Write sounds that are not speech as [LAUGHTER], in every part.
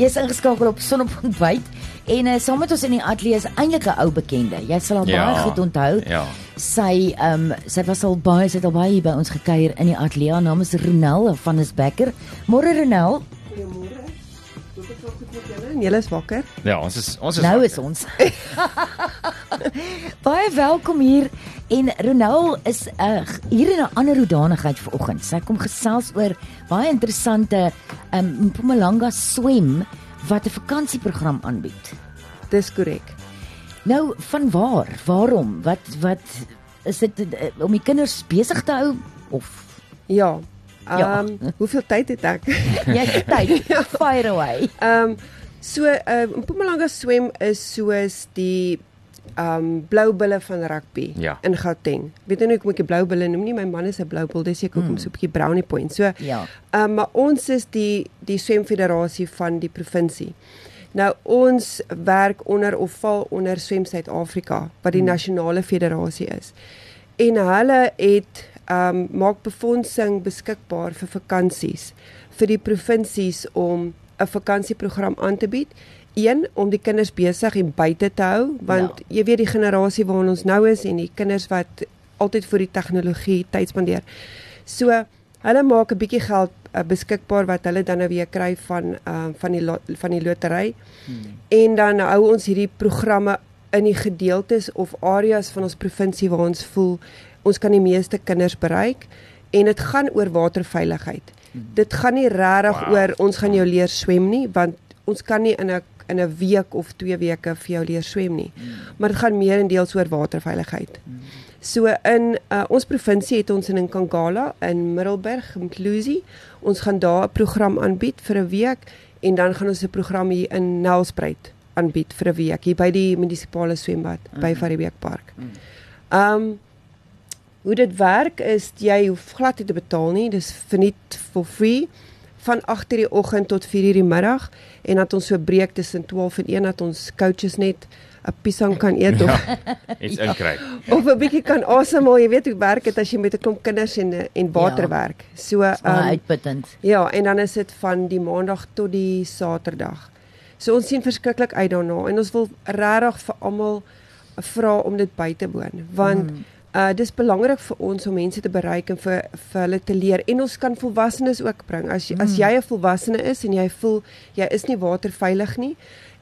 Jy's ingeskakel op Son op ontbyt en uh, saam met ons in die ateljee is eintlik 'n ou bekende. Jy sal haar Ja, baie goed onthou. ja. Sy ehm um, sy was al baie sy het al baie by ons gekuier in die ateljee. Haar naam is Ronel van is Becker. Môre Ronel. Julle is wakker. Ja, ons is ons is Nou is ons. [LAUGHS] baie welkom hier en Ronel is uh, hier in 'n ander hoedanigheid vanoggend. Sy kom gesels oor baie interessante ehm um, Mpumalanga swem wat 'n vakansieprogram aanbied. Dis korrek. Nou van waar? Waarom? Wat wat is dit uh, om die kinders besig te hou of Ja. Ehm Ja. um, hoeveel tyd het ek? [LAUGHS] jy het tyd? [LAUGHS] Fire away. Ehm um, so um, Mpumalanga swem is soos die um, blou bulle van rugby Ja. in Gauteng. Weet jy nou hoe kom ek die blou bulle noem nie? My man is 'n blou bil, dis seker hoekom so 'n bietjie brownie point. So Ja. Um, maar ons is die die swemfederasie van die provinsie. Nou ons werk onder of val onder Swem Suid-Afrika wat die nasionale federasie is. En hulle het um, maak befondsing beskikbaar vir vakansies vir die provinsies om 'n vakansieprogram aan te bied. Een om die kinders besig en buite te hou want ja. jy weet die generasie waarin ons nou is en die kinders wat altyd vir die tegnologie tyd spandeer. So hulle maak 'n bietjie geld uh, beskikbaar wat hulle dan nou weer kry van uh, van die van die lotery. Hmm. En dan hou ons hierdie programme in die gedeeltes of areas van ons provinsie waar ons voel ons kan die meeste kinders bereik en dit gaan oor waterveiligheid. Hmm. Dit gaan nie regtig Wow. oor ons gaan jou leer swem nie want ons kan nie in 'n in 'n week of 2 weke vir jou leer swem nie. Hmm. Maar dit gaan meerendeels oor waterveiligheid. Hmm. So in uh, ons provinsie het ons in Nkangala in Middelburg, Mklusi, ons gaan daar 'n program aanbied vir 'n week en dan gaan ons 'n program hier in Nelspruit aanbied vir 'n week hier by die munisipale swembad mm -hmm. by Varibeek Park. Um hoe dit werk is jy hoef glad nie te betaal nie, dis verniet for free van 8:00 die oggend tot 4:00 die middag en dat ons so breek tussen 12 en 1 dat ons coaches net 'n piesang kan eet of Ja. [LAUGHS] Iets inkry. [LAUGHS] of 'n bietjie kan asemhaal. Jy weet hoe werk dit as jy met 'n klomp kinders en en water Ja. werk. So ehm uitputtend. ja, en dan is dit van die maandag tot die Saterdag. So ons sien verskriklik uit daarna en ons wil regtig vir almal vra om dit by te woon want mm. Uh dis belangrik vir ons om mense te bereik en vir vir hulle te leer en ons kan volwassenes ook bring. As jy, as jy 'n volwassene is en jy voel jy is nie waterveilig nie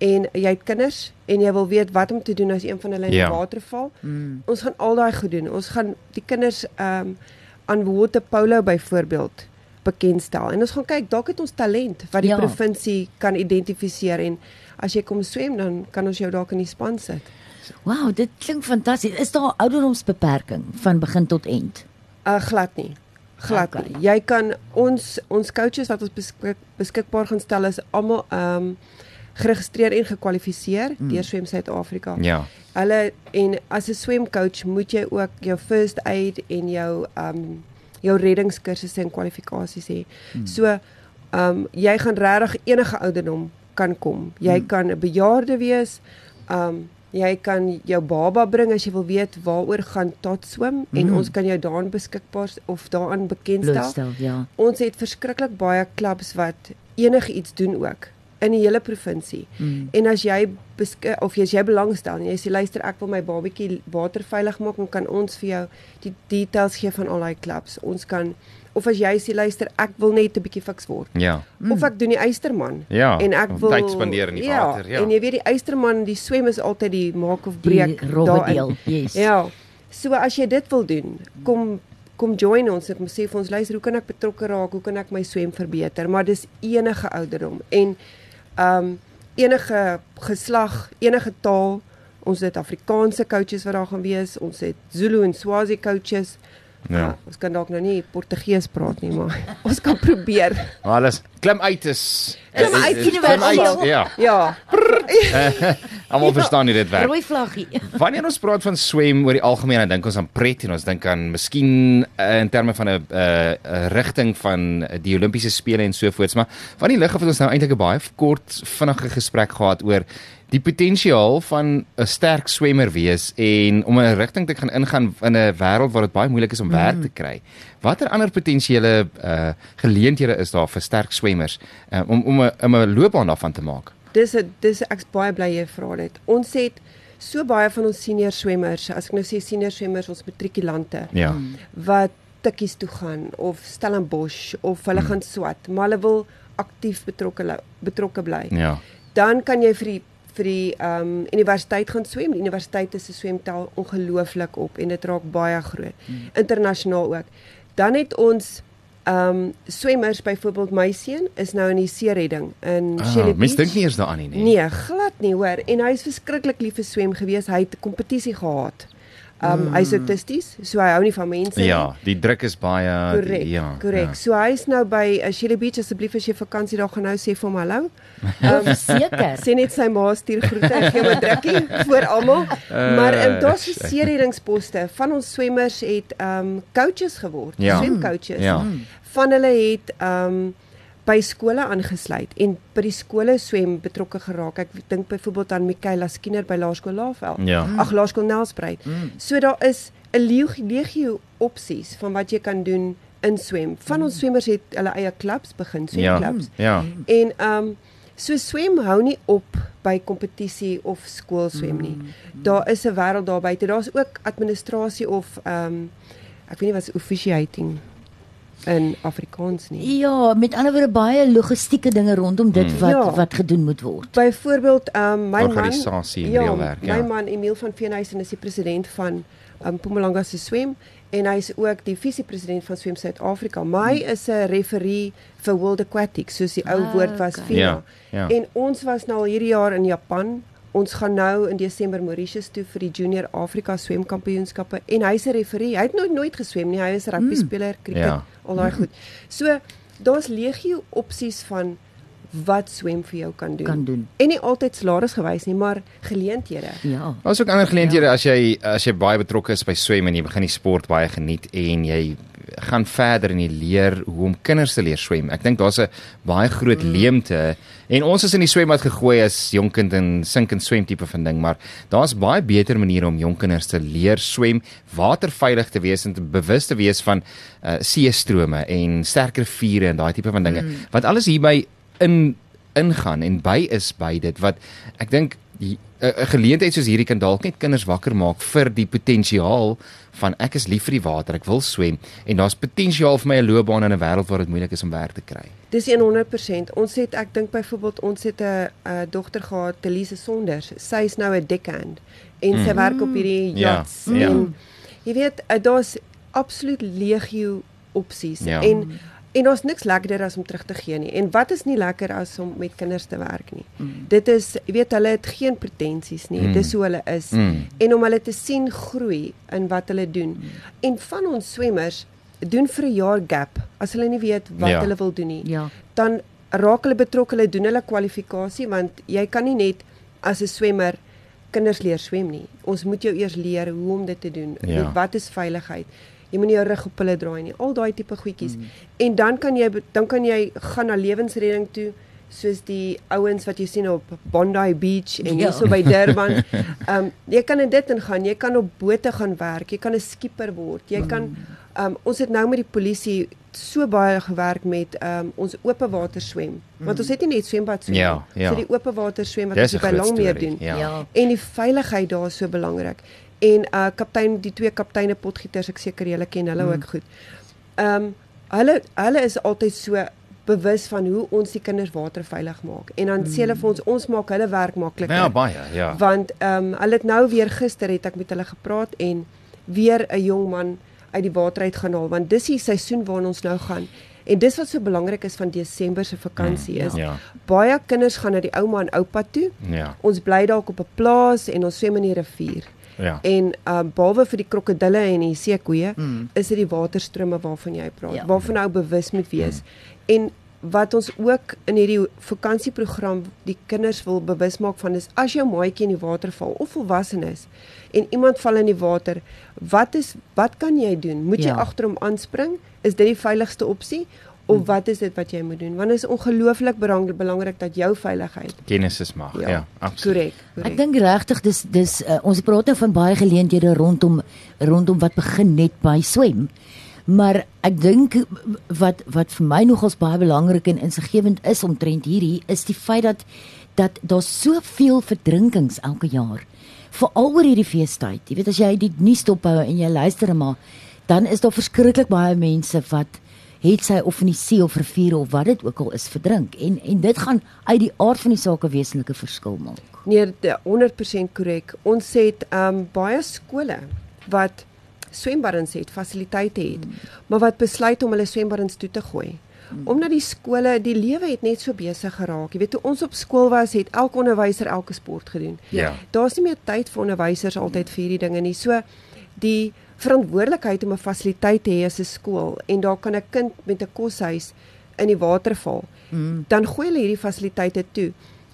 en jy het kinders en jy wil weet wat om te doen as een van hulle in Ja. die water val, Mm. Ons gaan al daai goed doen. Ons gaan die kinders ehm um, aan water polo byvoorbeeld bekendstel. En ons gaan kyk, dalk het ons talent wat die ja. provinsie kan identifiseer en as jy kom swem dan kan ons jou dalk in die span sit. Wow, dit klink fantasties. Is daar 'n ouderdomsbeperking van begin tot eind? Uh glad nie. Glad Okay. nie. Jy kan ons ons coaches wat ons beskik, beskikbaar gaan stel is almal ehm um, geregistreer en gekwalifiseer mm. deur Swem Suid-Afrika. Ja. Hulle en as 'n swemcoach moet jy ook jou first aid en jou ehm um, jou reddingskursusse en kwalifikasies hê. Hmm. So ehm um, jy gaan regtig enige ouderdom kan kom. Jy hmm. kan 'n bejaarde wees. Ehm um, jy kan jou baba bring as jy wil weet waaroor gaan tot swem en Hmm. ons kan jou daarin beskikbaar of daaraan bekendstel. Blootstel, ja. Ons het verskriklik baie klubs wat enige iets doen ook in die hele provinsie. Mm. En as jy of as jy belangstel en jy sê luister ek wil my babatjie waterveilig maak, dan kan ons vir jou die details gee van al daai klubs. Ons kan of as jy sê luister ek wil net 'n bietjie fiks word. Ja. Mm. Of ek doen die eysterman. Ja. En ek wil tyd spandeer in die ja, water, ja. En jy weet die eysterman, die swem is altyd die maak of breek deel. Yes. Ja. So as jy dit wil doen, kom kom join ons en sê vir ons luister, hoe kan ek betrokke raak? Hoe kan ek my swem verbeter? Maar dis enige ouderdom en um, enige geslag, enige taal. Ons het Afrikaanse coaches wat daar gaan wees. Ons het Zulu en Swazi coaches. Ja. Uh, ons kan dalk nou nie Portugees praat nie, maar [LAUGHS] ons kan probeer. Maar alles klim uit is Klim uit, is- is- universeel. Ja. Ja. [LAUGHS] Almal verstaan hoe dit werk. Rooi vlaggie. [LAUGHS] Wanneer ons praat van swem oor die algemeen, dan dink ons aan pret en ons dink aan miskien uh, in terme van 'n uh, rigting van die Olimpiese spele en so voorts, maar van die lig af het ons nou eintlik 'n baie kort vinnige gesprek gehad oor die potensiaal van 'n sterk swemmer wees en om 'n rigting te gaan ingaan in 'n wêreld waar dit baie moeilik is om mm. werk te kry. Watter ander potensiële uh, geleenthede is daar vir sterk swemmers uh, om om 'n 'n loopbaan daarvan te maak? Dis 'n dis ek's baie bly jy vra dit. Ons het so baie van ons senior swemmers, as ek nou sê senior swemmers, ons matrikulante. Ja. Wat tikkies toe gaan of Stellenbosch of hulle mm. gaan swat, maar hulle wil aktief betrokke betrokke bly. Ja. Dan kan jy vir die vir die ehm um, universiteit gaan swem. Die universiteit is 'n swemtel ongelooflik op en dit raak baie groot. Mm. Internasionaal ook. Dan het ons ehm um, swemmers byvoorbeeld my seun is nou in die seeredding in ah, Shelly Beach. Mens dink nie eers daaraan nie. Nee, glad nie hoor. En hy is verskriklik lief vir swem gewees. Hy het 'n kompetisie gehad. Um mm. hy's autisties, so hy hou nie van mense nie. Ja, die druk is baie correct, ja. Korrek. Ja. So hy's nou by uh, Shelly Beach asseblief as jy vakansie daar gaan nou sê vir hom hallo. [LAUGHS] Um seker. Sê net sy ma stuur groete en gee hom 'n drukkie [LAUGHS] vir almal. Uh, maar um, daar's seeringsposte van ons swemmers het um coaches geword, ja. swemcoaches. Ja. Van hulle het um by skole aangesluit en by die skole swem betrokke geraak. Ek dink byvoorbeeld aan Michaela Skinner by Laerskool Laveld. Ja. Ag Laerskool Nelspruit. Mm. So daar is 'n legio opsies van wat jy kan doen in swem. Van ons swemmers het hulle eie klubs begin, swemklubs. Ja. ja. En ehm um, so swem hou nie op by kompetisie of skoolswem nie. Mm. Daar is 'n wêreld daar buite. Daar's ook administrasie of ehm um, ek weet nie wat is officiating in Afrikaans nie. Ja, met ander woorde baie logistieke dinge rondom dit mm. wat ja. wat gedoen moet word. Byvoorbeeld, um, my organisasie man, en reëlwerk, ja. My man Emil van Veenhuisen is die president van um, Mpumalanga se swem en hy is ook die vise-president van Swem Suid-Afrika. My mm. is 'n referee vir World Aquatics, soos die ou ah, woord was okay. FINA. Ja, ja. En ons was nou al hierdie jaar in Japan Ons gaan nou in Desember Mauritius toe vir die Junior Afrika swemkampioenskappe en hy's 'n referee. Hy het nooit nooit geswem nie. Hy is 'n rugby speler, cricket, ja. al daai goed. So, daar's legio opsies van wat swem vir jou kan doen. Kan doen. En nie altyd salaris gewys nie, maar geleenthede. Ja. Daar's ook ander geleenthede ja. as jy as jy baie betrokke is by swem en jy begin die sport baie geniet en jy gaan verder en jy leer hoe om kinders te leer swem. Ek dink daar's 'n baie groot mm. leemte en ons is in die swembad gegooi as jonkind en sinkend swem tipe van ding, maar daar's baie beter maniere om jong kinders te leer swem, waterveilig te wees en te bewus te wees van uh, see strome en sterker riviere en daai tipe van dinge. Mm. Wat alles hierby in ingaan en by is by dit wat ek dink 'n geleentheid soos hierdie kan dalk net kinders wakker maak vir die potensiaal van ek is lief vir die water, ek wil swem en daar's potensiaal vir my 'n loopbaan in 'n wêreld waar dit moeilik is om werk te kry. Dis 100%. Ons het ek dink byvoorbeeld ons het 'n dogter gehad, Elise Sonders. Sy is nou 'n deckhand en mm. sy werk op hierdie ja, yachts ja, en ja. jy weet daar's absoluut legio opsies ja. en En ons niks lekkerder as om terug te gee nie. En wat is nie lekker as om met kinders te werk nie. Mm. Dit is, jy weet, hulle het geen pretensies nie. Mm. Dis hoe hulle is. Mm. En om hulle te sien groei in wat hulle doen. Mm. En van ons swemmers doen vir 'n jaar gap as hulle nie weet wat ja. hulle wil doen nie. Ja. Dan raak hulle betrokke, hulle doen hulle kwalifikasie want jy kan nie net as 'n swemmer kinders leer swem nie. Ons moet jou eers leer hoe om dit te doen. Ja. Wat is veiligheid? Jy moenie jou rug op hulle draai nie. Al daai tipe goedjies. Mm. En dan kan jy dan kan jy gaan na lewensredding toe soos die ouens wat jy sien op Bondi Beach en ja. hierso by Durban. [LAUGHS] Ehm um, jy kan in dit ingaan. Jy kan op bote gaan werk. Jy kan 'n skipper word. Jy kan ehm um, ons het nou met die polisie so baie gewerk met ehm um, ons oop water swem. Want ons het nie net swembad swem. Ja, ja. So die oop water swem wat ons by Longmeer doen. Ja. Ja. En die veiligheid daar is so belangrik en uh kaptein die twee kapteine potgieters ek seker julle ken hulle mm. ook goed. Ehm um, hulle hulle is altyd so bewus van hoe ons die kinders waterveilig maak en dan mm. sê hulle vir ons ons maak hulle werk makliker. Ja baie ja. Want ehm um, hulle het nou weer gister het ek met hulle gepraat en weer 'n jong man uit die water uit gaan haal want dis die seisoen waarna ons nou gaan. En dis wat so belangrik is van Desember se vakansie mm, is. Ja. Baie kinders gaan na die ouma en oupa toe. Ja. Ons bly dalk op 'n plaas en ons swem in die rivier. Ja. En uh behalwe vir die krokodille en die seekoeie, Mm. is dit die waterstrome waarvan jy praat, Ja. waarvan nou bewus moet wees. En wat ons ook in hierdie vakansieprogram die kinders wil bewus maak van is as jou maatjie in die water val of volwassenes en iemand val in die water, wat is wat kan jy doen? Moet jy Ja. agter hom aanspring? Is dit die veiligste opsie? Of wat is dit wat jy moet doen? Want dit is ongelooflik berang- belangrik dat jou veiligheid. Kennis is mag. Ja, ja absoluut. Korrek. Ek dink regtig dis dis uh, ons praat nou van baie geleenthede rondom rondom wat begin net by swem. Maar ek dink wat wat vir my nogals baie belangrik en insiggewend is omtrent hierdie is die feit dat dat daar soveel verdrinkings elke jaar veral oor hierdie feestyd. Jy weet as jy die nuus dophou en jy luister maar dan is daar verskriklik baie mense wat het sy of in die see of riviere of wat dit ook al is verdrink en en dit gaan uit die aard van die saak 'n wesenlike verskil maak. Nee, de- 100% korrek. Ons het um baie skole wat swembaddens het, fasiliteite het, maar wat besluit om hulle swembaddens toe te gooi. Omdat die skole, die lewe het net so besig geraak. Jy weet toe ons op skool was, het elke onderwyser elke sport gedoen. Ja. Daar's nie meer tyd vir onderwysers altyd vir hierdie dinge nie. So die verantwoordelikheid om 'n fasiliteit te hê as 'n skool en daar kan 'n kind met 'n koshuis in die water val. Mm. Dan gooi hulle hierdie fasiliteite toe.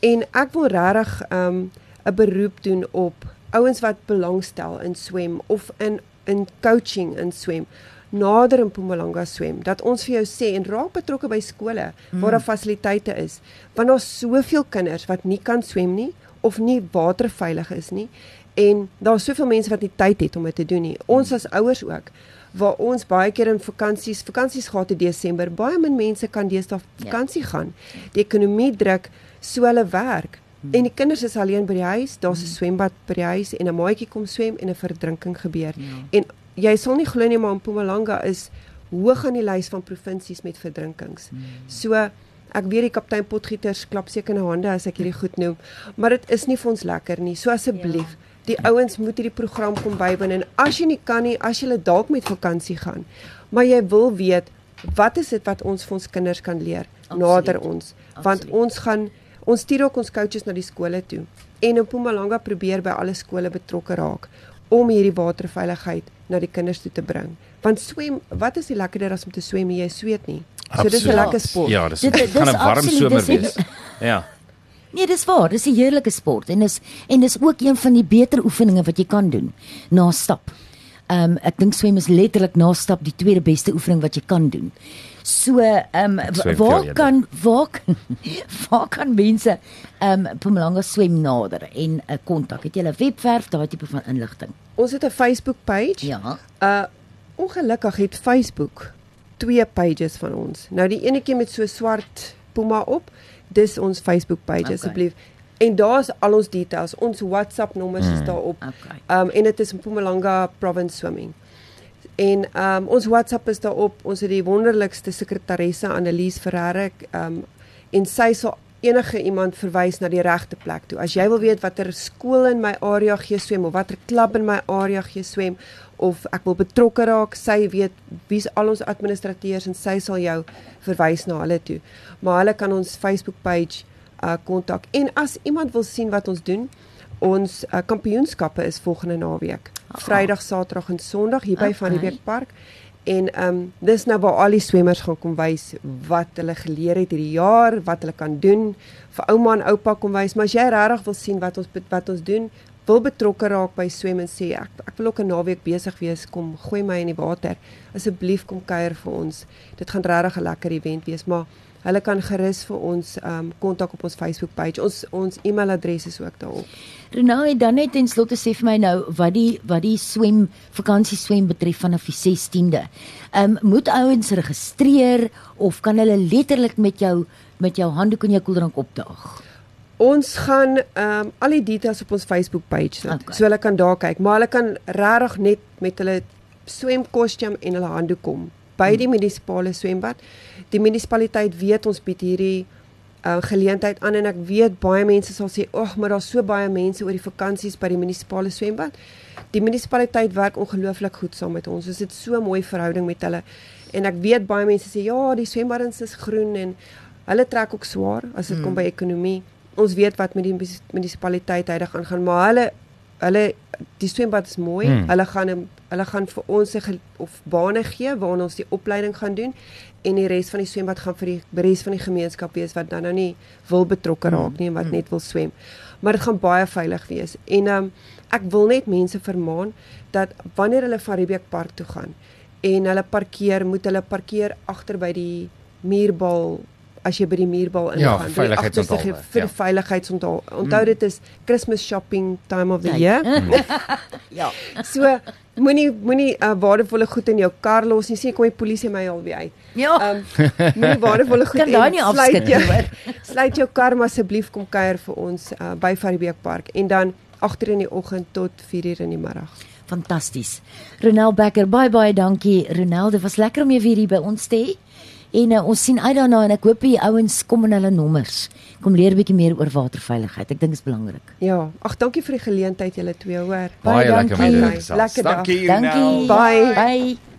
En ek wil regtig um 'n beroep doen op ouens wat belangstel in swem of in in coaching in swem nader in Mpumalanga swem dat ons vir jou sê en raak betrokke by skole waar daar fasiliteite is want daar's soveel kinders wat nie kan swem nie of nie waterveilig is nie en daar's soveel mense wat nie tyd het om dit te doen nie ons as ouers ook waar ons baie keer in vakansies vakansies gehad in Desember baie min mense kan deesdae Ja. vakansie gaan die ekonomie druk so hulle werk En die kinders is alleen by die huis, daar's 'n swembad by die huis en 'n maatjie kom swem en 'n verdrinking gebeur. Ja. En jy sal nie glo nie maar Mpumalanga is hoog aan die lys van provinsies met verdrinkings. So ek weet die kaptein Potgieters klap seker in hande as ek hierdie goed noem, maar dit is nie vir ons lekker nie. So asseblief, die ouens moet hierdie program kom bywoon en as jy nie kan nie, as jy dalk met vakansie gaan, maar jy wil weet wat is dit wat ons vir ons kinders kan leer Absoluut. nader ons, want Absoluut. ons gaan ons stuur ook ons coaches na die skole toe en in Mpumalanga probeer by alle skole betrokke raak om hierdie waterveiligheid na die kinders toe te bring. Want swem, wat is die lekkerder as om te swem en jy sweet nie? So dis 'n Absoluut. lekker sport. Ja, dis Dit- dit, dit gaan 'n warm absoluut- somer dis wees. Ja. Nee, dis waar, dis 'n heerlike sport en dis en dis ook een van die beter oefeninge wat jy kan doen na stap. Ehm um, ek dink swem is letterlik na stap die tweede beste oefening wat jy kan doen. So ehm um, waar kan waar kan, [LAUGHS] waar kan mense ehm um, Mpumalanga swem nader en 'n uh, kontak? Het jy 'n webwerf daai tipe van inligting? Ons het 'n Facebook page. Ja. Uh ongelukkig het Facebook twee pages van ons. Nou die enetjie met so swart puma op, dis ons Facebook page Okay. asseblief. En daar's al ons details. Ons WhatsApp nommers Hmm. is daarop. Okay. Um en dit is Mpumalanga Province Swimming. En um ons WhatsApp is daarop. Ons het die wonderlikste sekretaresse Annelies Ferreira um en sy sal enige iemand verwys na die regte plek toe. As jy wil weet watter skool in my area gee swem of watter klub in my area gee swem of ek wil betrokke raak, sy weet wie's al ons administrateurs en sy sal jou verwys na hulle toe. Maar hulle kan ons Facebook page uh kontak. En as iemand wil sien wat ons doen, ons uh, kampioenskappe is volgende naweek. Vrydag, Saterdag en Sondag hier by Okay. Van die Beek Park. En ehm um, dis nou waar al die swemmers gaan kom wys wat hulle geleer het hierdie jaar, wat hulle kan doen. Vir ouma en oupa kom wys, maar as jy regtig wil sien wat ons wat ons doen, wil betrokke raak by swem en sê ek ek wil ook 'n naweek besig wees, kom gooi my in die water. Asseblief kom kuier vir ons. Dit gaan regtig 'n lekker event wees, maar hulle kan gerus vir ons ehm um, kontak op ons Facebook page. Ons ons e-mailadres is ook daarop. Renou het dan net ten slotte sê vir my nou wat die wat die swem vakansie swem betref vanaf die 16de. Ehm um, moet ouens registreer of kan hulle letterlik met jou met jou handdoek en jou koeldrank opdaag? Ons gaan ehm um, al die details op ons Facebook page sit. Okay. So hulle kan daar kyk, maar hulle kan regtig net met hulle swemkostuum en hulle handdoek kom by die munisipale swembad. Die munisipaliteit weet ons bied hierdie uh, geleentheid aan en ek weet baie mense sal sê, "Ag, maar daar's so baie mense oor die vakansies by die munisipale swembad." Die munisipaliteit werk ongelooflik goed saam met ons. Ons het so 'n mooi verhouding met hulle. En ek weet baie mense sê, "Ja, die swembaddens is groen en hulle trek ook swaar as dit mm. kom by ekonomie." Ons weet wat met die munis- munisipaliteit huidig aangaan, maar hulle hulle die swembad is mooi. Hmm. Hulle gaan hulle gaan vir ons 'n of bane gee waarna ons die opleiding gaan doen en die res van die swembad gaan vir die res van die gemeenskap wees wat dan nou nie wil betrokke raak nie en wat net wil swem. Maar dit gaan baie veilig wees. En um, ek wil net mense vermaan dat wanneer hulle van Riebeek Park toe gaan en hulle parkeer, moet hulle parkeer agter by die muurbal as jy by die muurbal Ja, ingaan. By die agterste ge- vir ja. die veiligheidsonthaal. Onthou dit is Christmas shopping time of the year. [LAUGHS] Ja. So moenie moenie uh, waardevolle goed in jou kar los nie. Sien kom die polisie my alweer uit. Ja. Um moenie waardevolle goed Kan daai nie afskud nie, hoor. [LAUGHS] sluit jou kar maar asseblief kom kuier vir ons uh, by Faribeek Park en dan 8:00 in die oggend tot 4:00 in die middag. Fantasties. Ronel Becker, baie baie dankie. Ronel, dit was lekker om jou weer hier by ons te hê. En uh, ons sien uit daarna en ek hoop die ouens kom in hulle nommers. Kom leer 'n bietjie meer oor waterveiligheid. Ek dink dit is belangrik. Ja, ag dankie vir die geleentheid julle twee hoor. Baie met dankie. Lekker dag. Dankie, Dankie. Ronel. Bye. Bye.